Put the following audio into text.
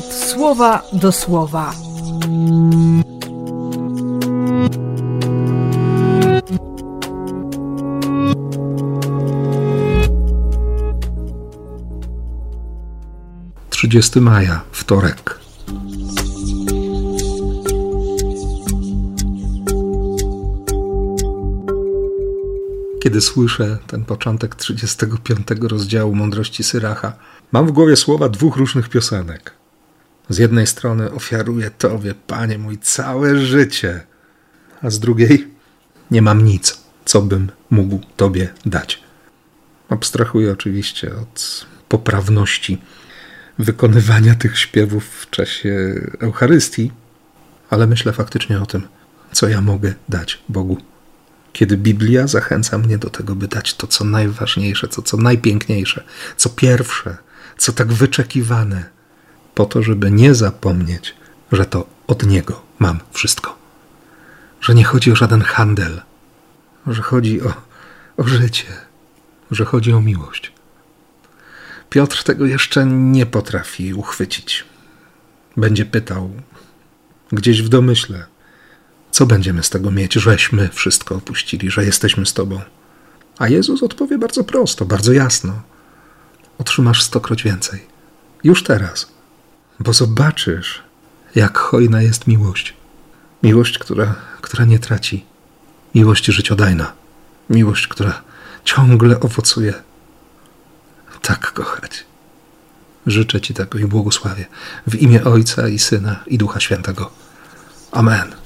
słowa do słowa. Trzydziesty maja, wtorek. Kiedy słyszę ten początek 35 rozdziału Mądrości Syracha, mam w głowie słowa dwóch różnych piosenek. Z jednej strony ofiaruję Tobie, Panie mój, całe życie, a z drugiej nie mam nic, co bym mógł Tobie dać. Abstrahuję oczywiście od poprawności wykonywania tych śpiewów w czasie Eucharystii, ale myślę faktycznie o tym, co ja mogę dać Bogu. Kiedy Biblia zachęca mnie do tego, by dać to, co najważniejsze, co, co najpiękniejsze, co pierwsze, co tak wyczekiwane, po to, żeby nie zapomnieć, że to od Niego mam wszystko. Że nie chodzi o żaden handel, że chodzi o, o życie, że chodzi o miłość. Piotr tego jeszcze nie potrafi uchwycić. Będzie pytał gdzieś w domyśle, co będziemy z tego mieć, żeśmy wszystko opuścili, że jesteśmy z Tobą. A Jezus odpowie bardzo prosto, bardzo jasno. Otrzymasz stokroć więcej. Już teraz. Bo zobaczysz, jak hojna jest miłość. Miłość, która, która nie traci. Miłość życiodajna. Miłość, która ciągle owocuje. Tak kochać. Życzę Ci tego i błogosławię. W imię Ojca i Syna i Ducha Świętego. Amen.